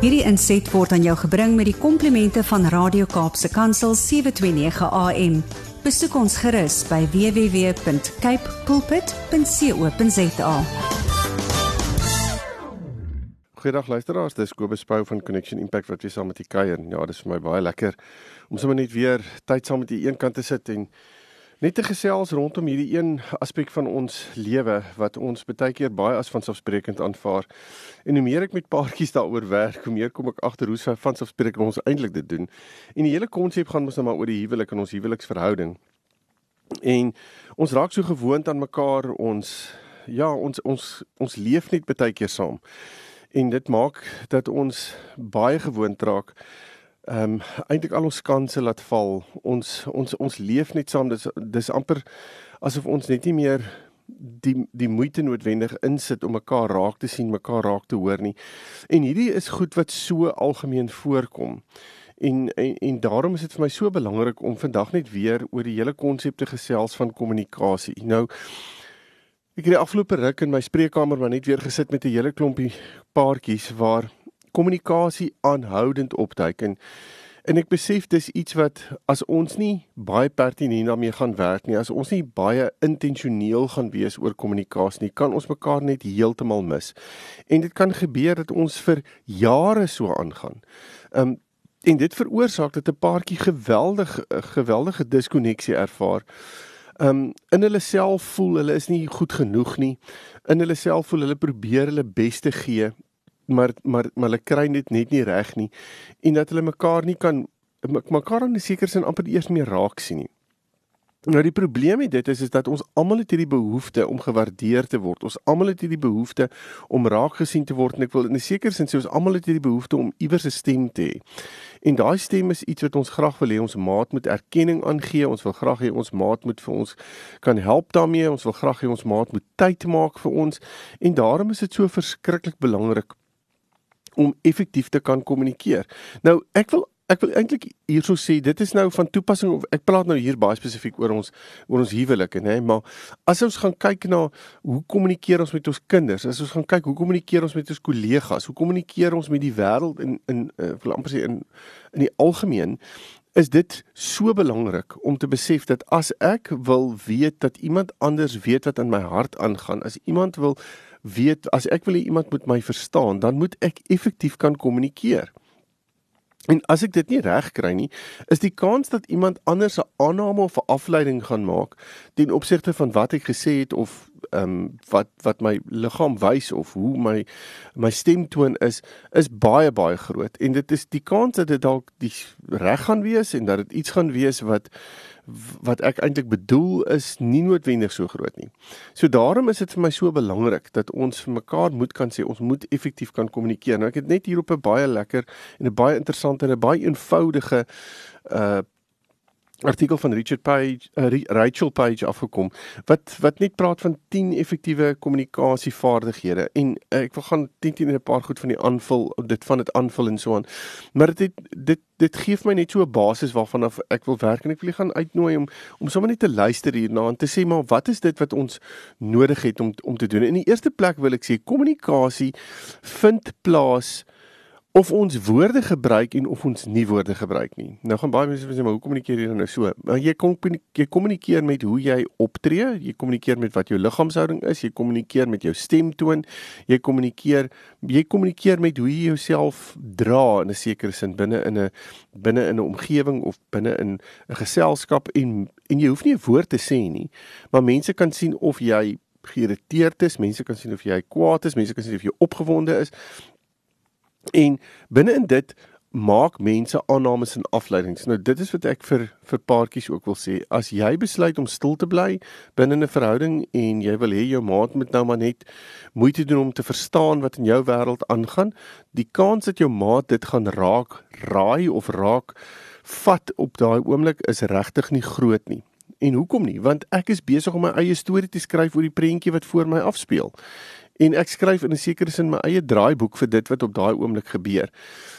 Hierdie inset word aan jou gebring met die komplimente van Radio Kaapse Kansel 729 AM. Besoek ons gerus by www.cape pulpit.co.za. Goeiedag luisteraars, dis Kobus Pau van Connection Impact wat weer saam met u kuier. Ja, dis vir my baie lekker om sommer net weer tyd saam met u eenkant te sit en net te gesels rondom hierdie een aspek van ons lewe wat ons baie keer baie as vanselfsprekend aanvaar. En hoe meer ek met paartjies daaroor werk, hoe meer kom ek agter hoe vanselfsprekend ons eintlik dit doen. En die hele konsep gaan mos nou maar oor die huwelik en ons huweliksverhouding. En ons raak so gewoond aan mekaar, ons ja, ons ons ons leef net baie keer saam. En dit maak dat ons baie gewoond raak ehm um, eintlik al ons kansse laat val. Ons ons ons leef net saam. Dis dis amper asof ons net nie meer die die moeite noodwendig insit om mekaar raak te sien, mekaar raak te hoor nie. En hierdie is goed wat so algemeen voorkom. En en, en daarom is dit vir my so belangrik om vandag net weer oor die hele konsep te gesels van kommunikasie. Nou ek het die afgelope ruk in my spreekkamer maar net weer gesit met 'n hele klompie paartjies waar kommunikasie aanhoudend opduik en en ek besef dis iets wat as ons nie baie pertinent daarmee gaan werk nie, as ons nie baie intentioneel gaan wees oor kommunikasie nie, kan ons mekaar net heeltemal mis. En dit kan gebeur dat ons vir jare so aangaan. Um en dit veroorsaak dat 'n paartjie geweldig geweldige diskonneksie ervaar. Um in hulle self voel hulle is nie goed genoeg nie. In hulle self voel hulle probeer hulle bes te gee maar maar maar hulle kry dit net nie reg nie en dat hulle mekaar nie kan mekaar in 'n sekere sin amper eers meer raak sien nie. Nou die probleem met dit is is dat ons almal het hierdie behoefte om gewaardeer te word. Ons almal het hierdie behoefte om raak gesien te word en ek wil in 'n sekere sin sê ons almal het hierdie behoefte om iewers 'n stem te hê. En daai stem is iets wat ons graag wil hê ons maat moet erkenning aangee. Ons wil graag hê ons maat moet vir ons kan help daarmee. Ons wil graag hê ons maat moet tyd maak vir ons. En daarom is dit so verskriklik belangrik om effektief te kan kommunikeer. Nou, ek wil ek wil eintlik hierso sê dit is nou van toepassing of ek praat nou hier baie spesifiek oor ons oor ons huwelike, nê, maar as ons gaan kyk na hoe kommunikeer ons met ons kinders, as ons gaan kyk hoe kommunikeer ons met ons kollegas, hoe kommunikeer ons met die wêreld in in uh, wil amper sê in in die algemeen is dit so belangrik om te besef dat as ek wil weet dat iemand anders weet wat in my hart aangaan, as iemand wil weet as ek wil hê iemand moet my verstaan, dan moet ek effektief kan kommunikeer. En as ek dit nie reg kry nie, is die kans dat iemand anders 'n aanname of 'n afleiding gaan maak ten opsigte van wat ek gesê het of ehm um, wat wat my liggaam wys of hoe my my stemtoon is, is baie baie groot. En dit is die kans dat dit dalk die reg gaan wees en dat dit iets gaan wees wat wat ek eintlik bedoel is nie noodwendig so groot nie. So daarom is dit vir my so belangrik dat ons vir mekaar moet kan sê ons moet effektief kan kommunikeer. Nou ek het net hier op 'n baie lekker en 'n baie interessante en 'n baie eenvoudige uh artikel van Richard Page uh, Rachel Page afgekom wat wat net praat van 10 effektiewe kommunikasievaardighede. En uh, ek wil gaan 10 10 en 'n paar goed van die aanvul dit van dit aanvul en so aan. Maar dit dit dit gee my net so 'n basis waarvan ek wil werk en ek wil gaan uitnooi om om sommer net te luister hierna en te sê maar wat is dit wat ons nodig het om om te doen? In die eerste plek wil ek sê kommunikasie vind plaas of ons woorde gebruik en of ons nie woorde gebruik nie. Nou gaan baie mense sê maar hoe kommunikeer jy dan nou so? Maar jy kom jy kommunikeer met hoe jy optree, jy kommunikeer met wat jou liggaamshouding is, jy kommunikeer met jou stemtoon, jy kommunikeer jy kommunikeer met hoe jy jouself dra in 'n sekere sin binne in 'n binne in 'n omgewing of binne in 'n geselskap en en jy hoef nie 'n woord te sê nie, maar mense kan sien of jy geïrriteerd is, mense kan sien of jy kwaad is, mense kan sien of jy opgewonde is. En binne in dit maak mense aannames en afleidings. Nou dit is wat ek vir vir paartjies ook wil sê. As jy besluit om stil te bly binne 'n verhouding en jy wil hê jou maat moet nou maar net moeite doen om te verstaan wat in jou wêreld aangaan, die kans dat jou maat dit gaan raak raai of raak vat op daai oomblik is regtig nie groot nie. En hoekom nie? Want ek is besig om my eie storie te skryf oor die prentjie wat voor my afspeel en ek skryf in 'n sekere sin my eie draaiboek vir dit wat op daai oomblik gebeur.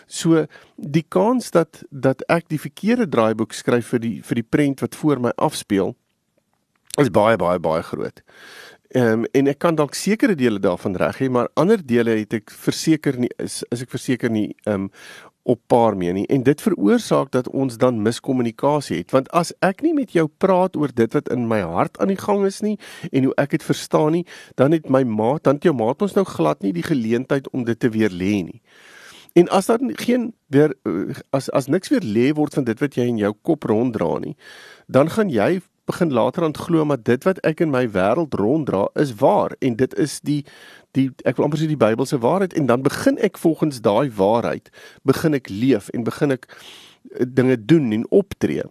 So die kans dat dat ek die verkeerde draaiboek skryf vir die vir die prent wat voor my afspeel is baie baie baie groot. Ehm um, en ek kan dalk sekere dele daarvan reg hê, maar ander dele het ek verseker nie is is ek verseker nie ehm um, op paar mee nie. En dit veroorsaak dat ons dan miskommunikasie het. Want as ek nie met jou praat oor dit wat in my hart aan die gang is nie en hoe ek dit verstaan nie dan het my maat dan het jou maat ons nou glad nie die geleentheid om dit te weer lê nie. En as daar geen weer as as niks weer lê word van dit wat jy in jou kop ronddra nie dan gaan jy begin later aan glo maar dit wat ek in my wêreld ronddra is waar. En dit is die die ek wil amper sê die Bybelse waarheid. En dan begin ek volgens daai waarheid begin ek leef en begin ek eh, dinge doen en optree.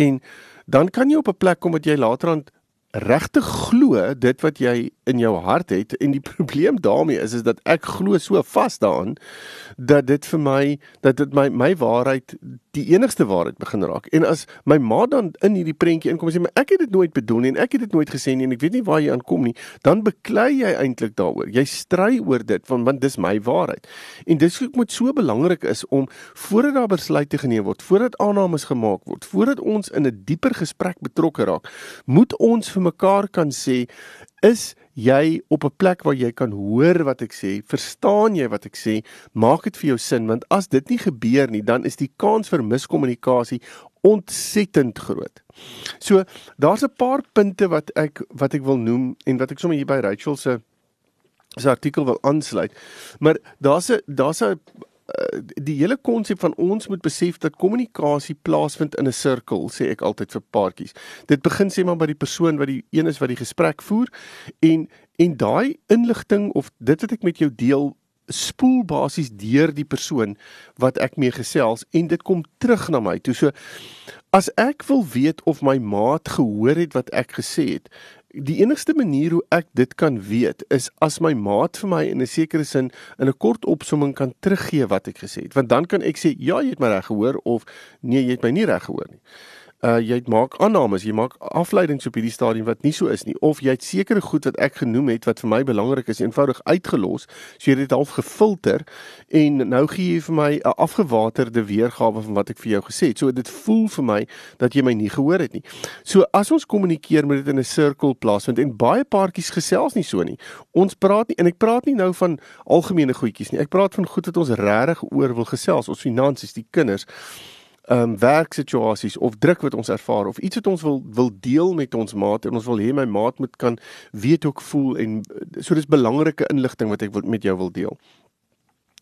En dan kan jy op 'n plek kom wat jy later aan regtig glo dit wat jy in jou hart het. En die probleem daarmee is is dat ek glo so vas daaraan dat dit vir my dat dit my my waarheid die enigste waarheid begin raak. En as my ma dan in hierdie prentjie inkom en sê maar ek het dit nooit bedoel nie en ek het dit nooit gesê nie en ek weet nie waar jy aankom nie, dan beklei jy eintlik daaroor. Jy stry oor dit want want dis my waarheid. En dis hoekom dit so belangrik is om voordat daar besluite geneem word, voordat aannames gemaak word, voordat ons in 'n dieper gesprek betrokke raak, moet ons vir mekaar kan sê is jy op 'n plek waar jy kan hoor wat ek sê, verstaan jy wat ek sê, maak dit vir jou sin want as dit nie gebeur nie, dan is die kans vir miskommunikasie ontsettend groot. So, daar's 'n paar punte wat ek wat ek wil noem en wat ek sommer hier by Rachel se se artikel wil aansluit. Maar daar's 'n daar's 'n Eh, die hele konsep van ons moet besef dat kommunikasie plaasvind in 'n sirkel, sê ek altyd vir paartjies. Dit begin sê maar by die persoon wat die een is wat die gesprek voer en en daai inligting of dit wat ek met jou deel spoel basies deur die persoon wat ek mee gesels en dit kom terug na my toe. So as ek wil weet of my maat gehoor het wat ek gesê het, die enigste manier hoe ek dit kan weet is as my maat vir my in 'n sekere sin in 'n kort opsomming kan teruggee wat ek gesê het. Want dan kan ek sê ja jy het my reg gehoor of nee jy het my nie reg gehoor nie uh jy maak aannames, jy maak afleidings op hierdie stadium wat nie so is nie of jy het sekere goed wat ek genoem het wat vir my belangrik is eenvoudig uitgelos, so jy het dit half gefilter en nou gee jy vir my 'n afgewaterde weergawe van wat ek vir jou gesê het. So dit voel vir my dat jy my nie gehoor het nie. So as ons kommunikeer met dit in 'n sirkel plaasvind en baie paartjies gesels nie so nie. Ons praat nie en ek praat nie nou van algemene goedjies nie. Ek praat van goed wat ons regtig oor wil gesels, ons finansies, die kinders ehm um, werksituasies of druk wat ons ervaar of iets wat ons wil wil deel met ons maat en ons wil hê my maat moet kan weet hoe ek voel en so dis belangrike inligting wat ek wil, met jou wil deel.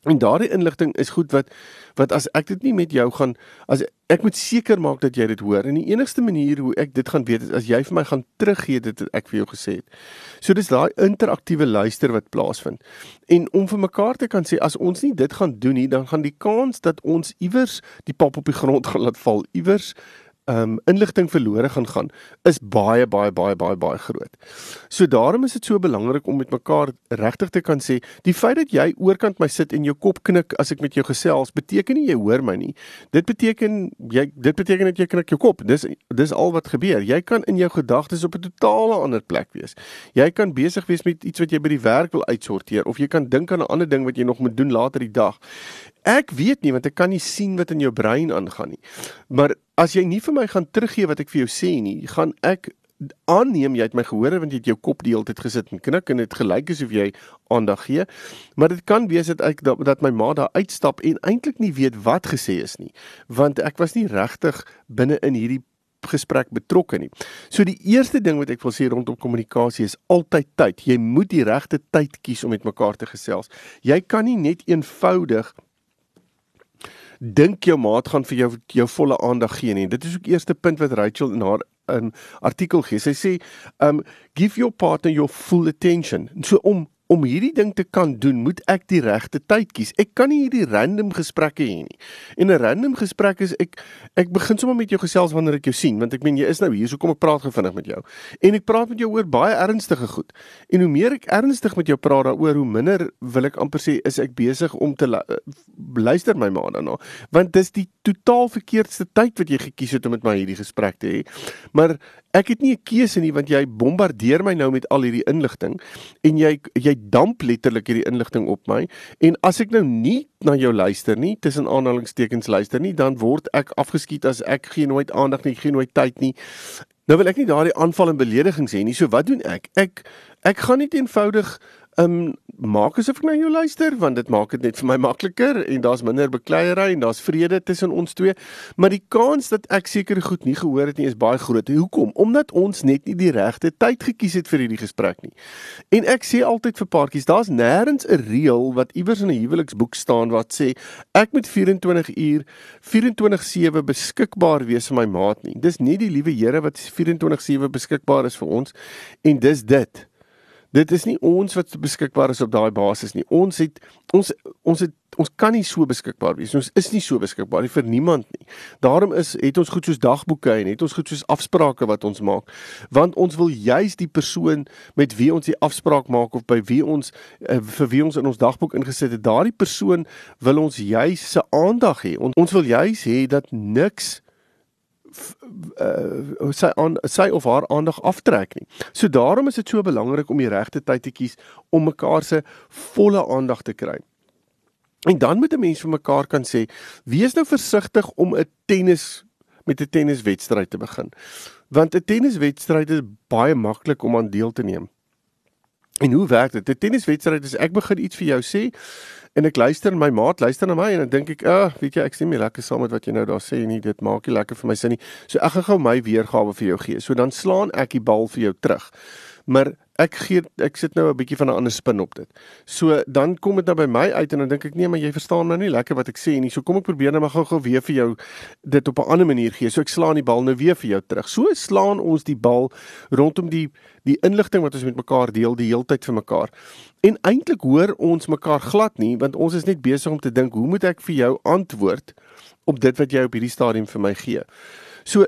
En daardie inligting is goed wat wat as ek dit nie met jou gaan as ek moet seker maak dat jy dit hoor en die enigste manier hoe ek dit gaan weet is as jy vir my gaan teruggee dit wat ek vir jou gesê het. So dis daai interaktiewe luister wat plaasvind. En om vir mekaar te kan sê as ons nie dit gaan doen nie, dan gaan die kans dat ons iewers die pap op die grond gaan laat val, iewers um inligting verlore gaan gaan is baie baie baie baie baie groot. So daarom is dit so belangrik om met mekaar regtig te kan sê, die feit dat jy oorkant my sit en jou kop knik as ek met jou gesels, beteken nie jy hoor my nie. Dit beteken jy dit beteken dat jy knik jou kop. Dis dis al wat gebeur. Jy kan in jou gedagtes op 'n totale ander plek wees. Jy kan besig wees met iets wat jy by die werk wil uitsorteer of jy kan dink aan 'n ander ding wat jy nog moet doen later die dag. Ek weet nie want ek kan nie sien wat in jou brein aangaan nie. Maar as jy nie vir my gaan teruggee wat ek vir jou sê nie, gaan ek aanneem jy het my gehoor want jy het jou kop die hele tyd gesit en knik en dit gelyk asof jy aandag gee. Maar dit kan wees dat ek dat, dat my ma daar uitstap en eintlik nie weet wat gesê is nie, want ek was nie regtig binne in hierdie gesprek betrokke nie. So die eerste ding wat ek wil sê rondom kommunikasie is altyd tyd. Jy moet die regte tyd kies om met mekaar te gesels. Jy kan nie net eenvoudig dink jou maat gaan vir jou jou volle aandag gee nie. Dit is ook eerste punt wat Rachel in haar 'n um, artikel gee. Sy sê, um give your partner your full attention. So om om hierdie ding te kan doen, moet ek die regte tyd kies. Ek kan nie hierdie random gesprekke hê nie. En 'n random gesprek is ek ek begin sommer met jou gesels wanneer ek jou sien, want ek meen jy is nou hier, so kom ek praat gevinnig met jou. En ek praat met jou oor baie ernstige goed. En hoe meer ek ernstig met jou praat daaroor, hoe minder wil ek amper sê is ek besig om te luister my ma daarna, want dis die totaal verkeerdste tyd wat jy gekies het om met my hierdie gesprek te hê. Maar ek het nie 'n keuse nie want jy bombardeer my nou met al hierdie inligting en jy jy damp letterlik hierdie inligting op my en as ek nou nie na jou luister nie tussen aanhalingstekens luister nie dan word ek afgeskiet as ek gee nooit aandag nie gee nooit tyd nie Nou wil ek nie daardie aanval en belediging sê nie. So wat doen ek? Ek ek gaan nie eenvoudig um maak asof ek na jou luister want dit maak dit net vir my makliker en daar's minder bekleierery en daar's vrede tussen ons twee maar die kans dat ek seker goed nie gehoor het nie is baie groot. Hoekom? Omdat ons net nie die regte tyd gekies het vir hierdie gesprek nie. En ek sê altyd vir paartjies, daar's nêrens 'n reël wat iewers in 'n huweliksboek staan wat sê ek moet 24 uur 24/7 beskikbaar wees vir my maat nie. Dis nie die liewe Here wat 24/7 beskikbaar is vir ons en dis dit. Dit is nie ons wat beskikbaar is op daai basis nie. Ons het ons ons het ons kan nie so beskikbaar wees. Ons is nie so beskikbaar vir niemand nie. Daarom is het ons goed soos dagboeke en het ons goed soos afsprake wat ons maak. Want ons wil juis die persoon met wie ons die afspraak maak of by wie ons uh, vir wie ons in ons dagboek ingesit het, daardie persoon wil ons juis se aandag hê. Ons, ons wil juis hê dat niks uh, sy aan sy of haar aandag aftrek nie. So daarom is dit so belangrik om die regte tyd te kies om mekaar se volle aandag te kry. En dan moet 'n mens vir mekaar kan sê, wees nou versigtig om 'n tennis met 'n tenniswedstryd te begin. Want 'n tenniswedstryd is baie maklik om aan deel te neem. En hoe werk dit? 'n Tenniswedstryd is ek begin iets vir jou sê en ek luister my maat luister na my en dan dink ek, "Ag, oh, weet jy, ek sien nie lekker saam met wat jy nou daar sê nie. Dit maak nie lekker vir my sin nie." So ek gaan gou my weergawe vir jou gee. So dan slaan ek die bal vir jou terug. Maar ek gee ek sit nou 'n bietjie van 'n ander spin op dit. So dan kom dit nou by my uit en dan dink ek nee, maar jy verstaan nou nie lekker wat ek sê nie. So kom ek probeer nou maar gou-gou weer vir jou dit op 'n ander manier gee. So ek slaan die bal nou weer vir jou terug. So slaan ons die bal rondom die die inligting wat ons met mekaar deel die heeltyd vir mekaar. En eintlik hoor ons mekaar glad nie want ons is net besig om te dink hoe moet ek vir jou antwoord op dit wat jy op hierdie stadium vir my gee. So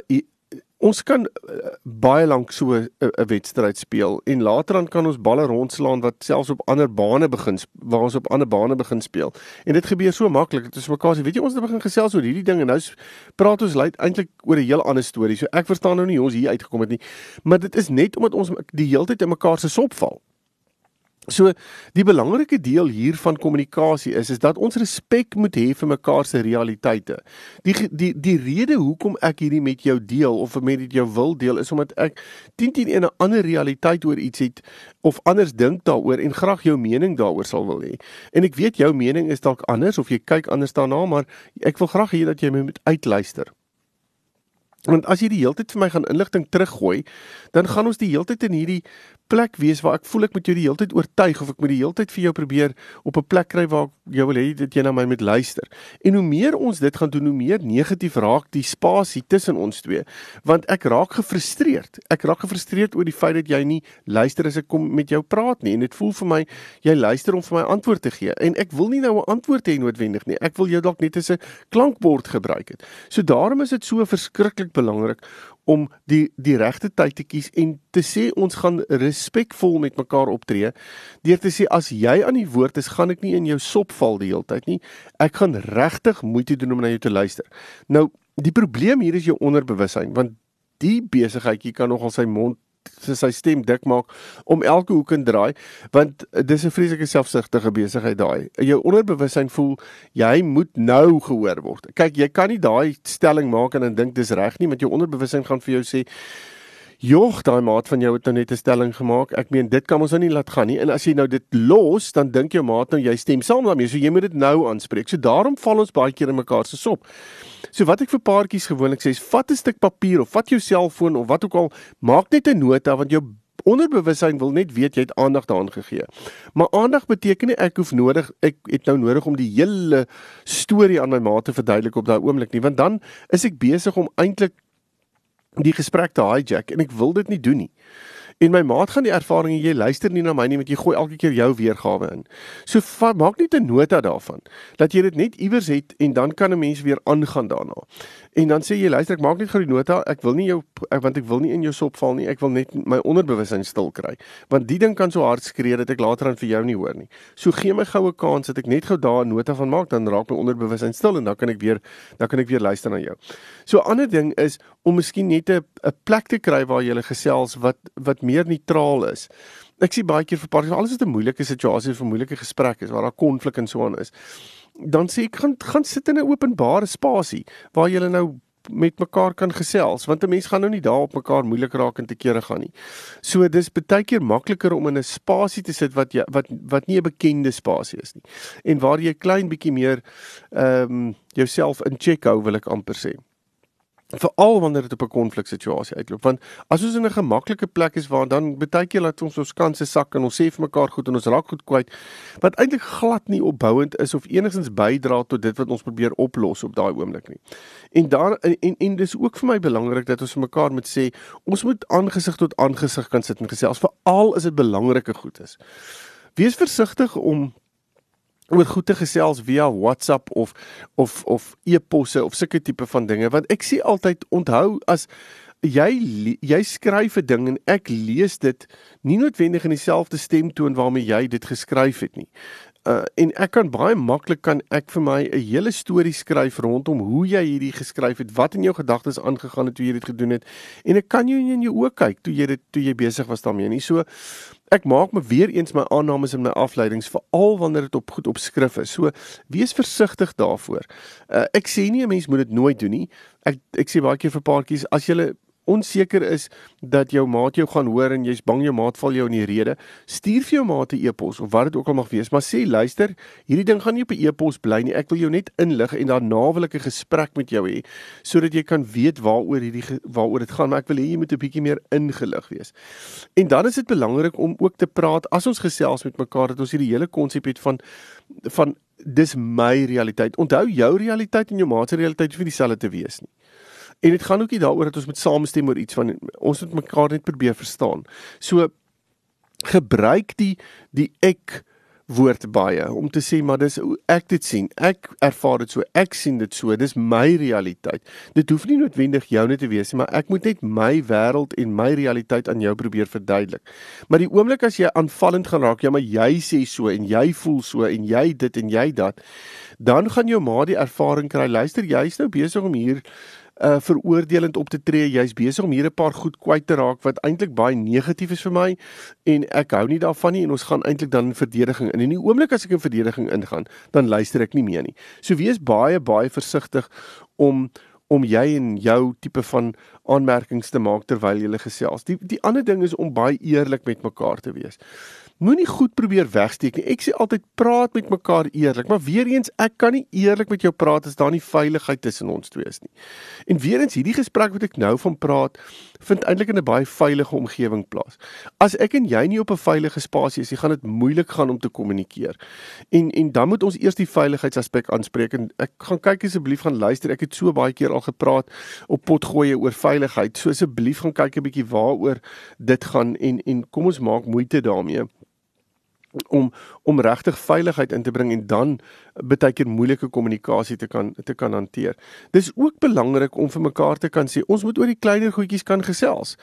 ons kan uh, baie lank so 'n uh, wedstryd speel en later dan kan ons balle rondslaan wat selfs op ander bane begin waar ons op ander bane begin speel. En dit gebeur so maklik. Dit is mekaar sê, weet jy ons het begin gesels oor hierdie ding en nou praat ons luit eintlik oor 'n heel ander storie. So ek verstaan nou nie hoe ons hier uitgekom het nie. Maar dit is net omdat ons die hele tyd in mekaar se sop val. So die belangrike deel hier van kommunikasie is is dat ons respek moet hê vir mekaar se realiteite. Die die die rede hoekom ek hierdie met jou deel of met dit jou wil deel is omdat ek 10 10 'n ander realiteit oor iets het of anders dink daaroor en graag jou mening daaroor sal wil hê. En ek weet jou mening is dalk anders of jy kyk anders daarna, maar ek wil graag hê dat jy my moet uitluister. Want as jy die hele tyd vir my gaan inligting teruggooi, dan gaan ons die hele tyd in hierdie plek wees waar ek voel ek moet jou die hele tyd oortuig of ek moet die hele tyd vir jou probeer op 'n plek kry waar jou wil hê dat jy na my moet luister. En hoe meer ons dit gaan doen, hoe meer negatief raak die spasie tussen ons twee, want ek raak gefrustreerd. Ek raak gefrustreerd oor die feit dat jy nie luister as ek kom met jou praat nie en dit voel vir my jy luister om vir my antwoord te gee en ek wil nie nou 'n antwoord hê noodwendig nie. Ek wil jou dalk net as 'n klankbord gebruik het. So daarom is dit so verskriklik belangrik om die die regte tyd te kies en te sê ons gaan respekvol met mekaar optree deur te sê as jy aan die woord is gaan ek nie in jou sop val die hele tyd nie. Ek gaan regtig moeite doen om na jou te luister. Nou die probleem hier is jou onderbewussyn want die besigheidjie kan nogal sy mond sy sy stem dik maak om elke hoek en draai want dis 'n vreeslike selfsugtige besigheid daai. Jou onderbewussyn voel jy moet nou gehoor word. Kyk, jy kan nie daai stelling maak en dan dink dis reg nie, want jou onderbewussyn gaan vir jou sê Jogg, daai maat van jou het nou net 'n stelling gemaak. Ek meen dit kan ons nou nie laat gaan nie. En as jy nou dit los, dan dink jou maat nou jy stem saam daarmee. So jy moet dit nou aanspreek. So daarom val ons baie keer in mekaar se sop. So wat ek vir paartjies gewoonlik sê is vat 'n stuk papier of vat jou selfoon of wat ook al, maak net 'n nota want jou onderbewussyn wil net weet jy het aandag daaraan gegee. Maar aandag beteken nie ek hoef nodig ek het nou nodig om die hele storie aan my maat te verduidelik op daai oomblik nie, want dan is ek besig om eintlik die gesprek te hijack en ek wil dit nie doen nie. En my maat gaan die ervaring jy luister nie na my nie want jy gooi elke keer jou weergawe in. So maak net 'n nota daarvan dat jy dit net iewers het en dan kan 'n mens weer aangaan daarna. En dan sê jy luister ek maak net gou die nota, ek wil nie jou ek, want ek wil nie in jou sop val nie, ek wil net my onderbewussyn stil kry. Want die ding kan so hard skree dat ek later aan vir jou nie hoor nie. So gee my goue kans dat ek net gou daar 'n nota van maak, dan raak my onderbewussyn stil en dan kan ek weer dan kan ek weer luister na jou. So 'n ander ding is om miskien net 'n 'n plek te kry waar jy gesels wat wat meer neutraal is. Ek sien baie keer vir paar alles is 'n moeilike situasie 'n moeilike gesprek is waar daar konflik en so aan is dan sê ek gaan gaan sit in 'n openbare spasie waar jy nou met mekaar kan gesels want 'n mens gaan nou nie daar op mekaar moeilik raak en te kere gaan nie. So dis baie keer makliker om in 'n spasie te sit wat jy, wat wat nie 'n bekende spasie is nie. En waar jy klein bietjie meer ehm um, jouself in check hou wil ek amper sê veral wanneer dit op 'n konfliksituasie uitloop want as ons in 'n gemaklike plek is waar dan baie keer laat ons ons kanse sak en ons sê vir mekaar goed en ons raak goed kwyt wat eintlik glad nie opbouend is of enigstens bydra tot dit wat ons probeer oplos op daai oomblik nie. En daar en en, en dis ook vir my belangrik dat ons vir mekaar moet sê ons moet aangesig tot aangesig kan sit en gesels veral as dit belangrike goed is. Wees versigtig om oor goed te gesels via WhatsApp of of of e-posse of sulke tipe van dinge want ek sê altyd onthou as jy jy skryf 'n ding en ek lees dit nie noodwendig in dieselfde stemtoon waarmee jy dit geskryf het nie. Uh, en ek kan baie maklik kan ek vir my 'n hele storie skryf rondom hoe jy hierdie geskryf het, wat in jou gedagtes aangegaan het toe jy dit gedoen het en ek kan jou in jou oë kyk toe jy dit toe jy besig was daarmee nie. So ek maak me weer eens my aannames en my afleidings veral wanneer dit op goed op skrif is. So wees versigtig daarvoor. Uh, ek sê nie 'n mens moet dit nooit doen nie. Ek ek sê baie keer vir paartjies as jy onseker is dat jou maat jou gaan hoor en jy's bang jou maat val jou in die rede, stuur vir jou maat 'n e-pos of wat dit ook al mag wees, maar sê luister, hierdie ding gaan nie op 'n e-pos bly nie. Ek wil jou net inlig en daarna wil ek 'n gesprek met jou hê sodat jy kan weet waaroor hierdie waaroor dit gaan, maar ek wil hê jy moet 'n bietjie meer ingelig wees. En dan is dit belangrik om ook te praat as ons gesels met mekaar dat ons hierdie hele konsep het van van dis my realiteit. Onthou jou realiteit en jou maat se realiteit hoef nie dieselfde te wees nie. En dit gaan ook nie daaroor dat ons moet saamstem oor iets van ons moet mekaar net probeer verstaan. So gebruik die die ek woord baie om te sê maar dis ek dit sien. Ek ervaar dit so. Ek sien dit so. Dis my realiteit. Dit hoef nie noodwendig joune te wees nie, maar ek moet net my wêreld en my realiteit aan jou probeer verduidelik. Maar die oomblik as jy aanvallend gaan raak, ja, maar jy sê so en jy voel so en jy dit en jy dat, dan gaan jou ma die ervaring kry. Luister, jy's nou besig om hier uh veroordelend op te tree. Jy's besig om hier 'n paar goed kwyt te raak wat eintlik baie negatief is vir my en ek hou nie daarvan nie en ons gaan eintlik dan in verdediging in. En in die oomblik as ek in verdediging ingaan, dan luister ek nie meer nie. So wees baie baie versigtig om om jy en jou tipe van aanmerkings te maak terwyl jy gesels. Die die ander ding is om baie eerlik met mekaar te wees. Moenie goed probeer wegsteek nie. Ek sê altyd praat met mekaar eerlik, maar weer eens ek kan nie eerlik met jou praat as daar nie veiligheid tussen ons twee is nie. En weer eens hierdie gesprek wat ek nou van praat, vind eintlik in 'n baie veilige omgewing plaas. As ek en jy nie op 'n veilige spasie is nie, gaan dit moeilik gaan om te kommunikeer. En en dan moet ons eers die veiligheidsaspek aanspreek en ek gaan kyk asseblief gaan luister. Ek het so baie keer al gepraat op potgoeie oor veiligheid. So asseblief gaan kyk 'n bietjie waaroor dit gaan en en kom ons maak moeite daarmee om om regtig veiligheid in te bring en dan baie keer moeilike kommunikasie te kan te kan hanteer. Dis ook belangrik om vir mekaar te kan sê ons moet oor die kleiner goedjies kan gesels.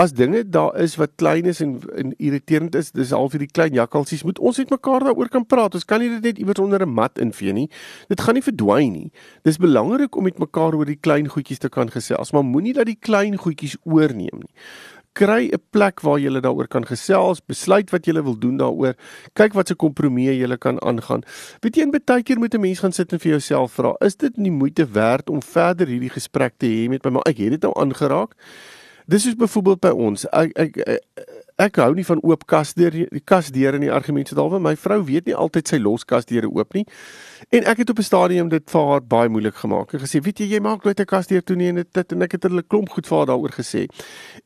As dinge daar is wat klein is en, en irriterend is, dis al vir die klein jakkalsies, moet ons net mekaar daaroor kan praat. Ons kan nie dit net iewers onder 'n mat invee nie. Dit gaan nie verdwyn nie. Dis belangrik om met mekaar oor die klein goedjies te kan gesels, maar moenie dat die klein goedjies oorneem nie kry 'n plek waar jy daaroor kan gesels, besluit wat jy wil doen daaroor, kyk wat se kompromieë jy kan aangaan. Weet jy, in baie keer moet 'n mens gaan sit en vir jouself vra, is dit nie moeite werd om verder hierdie gesprek te hê met my? Maar ek het dit nou aangeraak. Dis is byvoorbeeld by ons. Ek ek, ek Ek hou nie van oop kasdeur die kasdeur in die argument se dalwe my vrou weet nie altyd sy los kasdeure oop nie. En ek het op 'n stadium dit vir haar baie moeilik gemaak. En gesê weet jy jy maak nooit 'n kasdeur toe nie en dit en ek het hulle klomp goed vir haar daaroor gesê.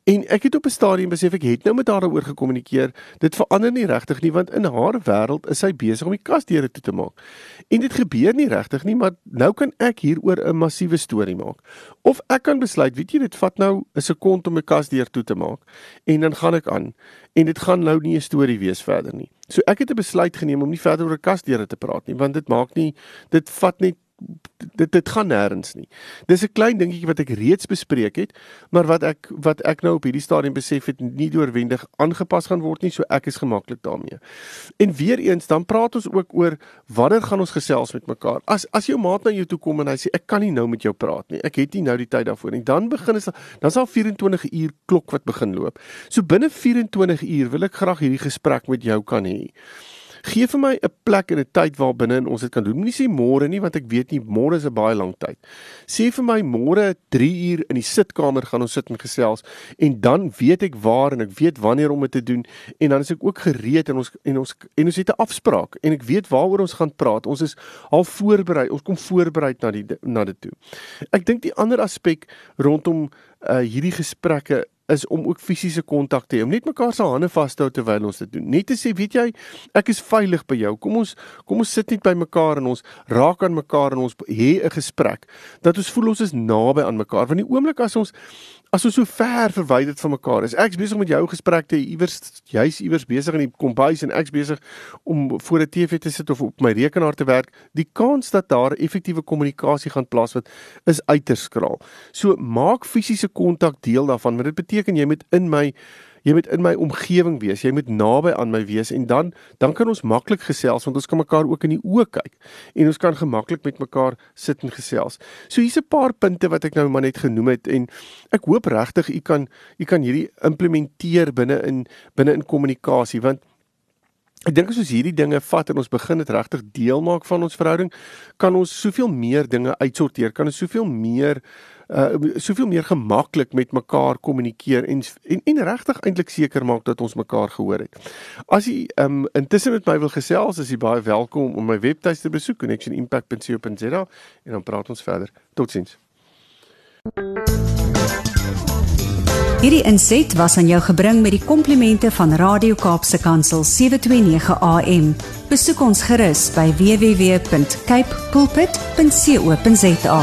En ek het op 'n stadium besef ek het nou met haar daaroor gekommunikeer. Dit verander nie regtig nie want in haar wêreld is sy besig om die kasdeure toe te maak. En dit gebeur nie regtig nie maar nou kan ek hieroor 'n massiewe storie maak. Of ek kan besluit weet jy dit vat nou 'n sekond om 'n kasdeur toe te maak en dan gaan ek aan en dit gaan nou nie 'n storie wees verder nie. So ek het 'n besluit geneem om nie verder oor 'n kasdeure te praat nie want dit maak nie dit vat net dit dit gaan nêrens nie. Dis 'n klein dingetjie wat ek reeds bespreek het, maar wat ek wat ek nou op hierdie stadium besef het nie deurwendig aangepas gaan word nie, so ek is gemaklik daarmee. En weer eens dan praat ons ook oor wanneer gaan ons gesels met mekaar? As as jou maat na jou toe kom en hy sê ek kan nie nou met jou praat nie. Ek het nie nou die tyd daarvoor nie. Dan begin is dan sal 24 uur klok wat begin loop. So binne 24 uur wil ek graag hierdie gesprek met jou kan hê Gee vir my 'n plek en 'n tyd waar binne ons dit kan doen. Moenie sê môre nie want ek weet nie môre is 'n baie lang tyd. Sê vir my môre 3 uur in die sitkamer gaan ons sit en gesels en dan weet ek waar en ek weet wanneer om dit te doen en dan is ek ook gereed en ons en ons en ons het 'n afspraak en ek weet waaroor ons gaan praat. Ons is al voorberei. Ons kom voorberei na die na dit toe. Ek dink die ander aspek rondom uh hierdie gesprekke is om ook fisiese kontak te hê, om net mekaar se hande vas te hou terwyl ons dit doen. Net te sê, weet jy, ek is veilig by jou. Kom ons kom ons sit net by mekaar en ons raak aan mekaar en ons hê 'n gesprek. Dat ons voel ons is naby aan mekaar. Want die oomblik as ons as ons so ver verwyderd van mekaar is. Ek's besig met jou gesprek te iewers jy's iewers besig in die kombuis en ek's besig om voor 'n TV te sit of op my rekenaar te werk. Die kans dat daar effektiewe kommunikasie gaan plaasvind is uiters skraal. So maak fisiese kontak deel daarvan, want dit beteken jy moet in my jy moet in my omgewing wees, jy moet naby aan my wees en dan dan kan ons maklik gesels want ons kan mekaar ook in die oë kyk en ons kan gemaklik met mekaar sit en gesels. So hier's 'n paar punte wat ek nou maar net genoem het en ek hoop regtig u kan u kan hierdie implementeer binne in binne in kommunikasie want Ek dink as ons hierdie dinge vat en ons begin dit regtig deel maak van ons verhouding, kan ons soveel meer dinge uitsorteer, kan ons soveel meer uh soveel meer gemaklik met mekaar kommunikeer en en, en regtig eintlik seker maak dat ons mekaar gehoor het. As jy um intussen met my wil gesels, is jy baie welkom om my webtuiste te besoek connectionimpact.co.za en dan praat ons verder. Totsiens. Hierdie inset was aan jou gebring met die komplimente van Radio Kaapse Kansel 729 AM. Besoek ons gerus by www.cape pulpit.co.za.